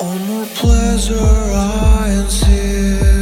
All the pleasure I see.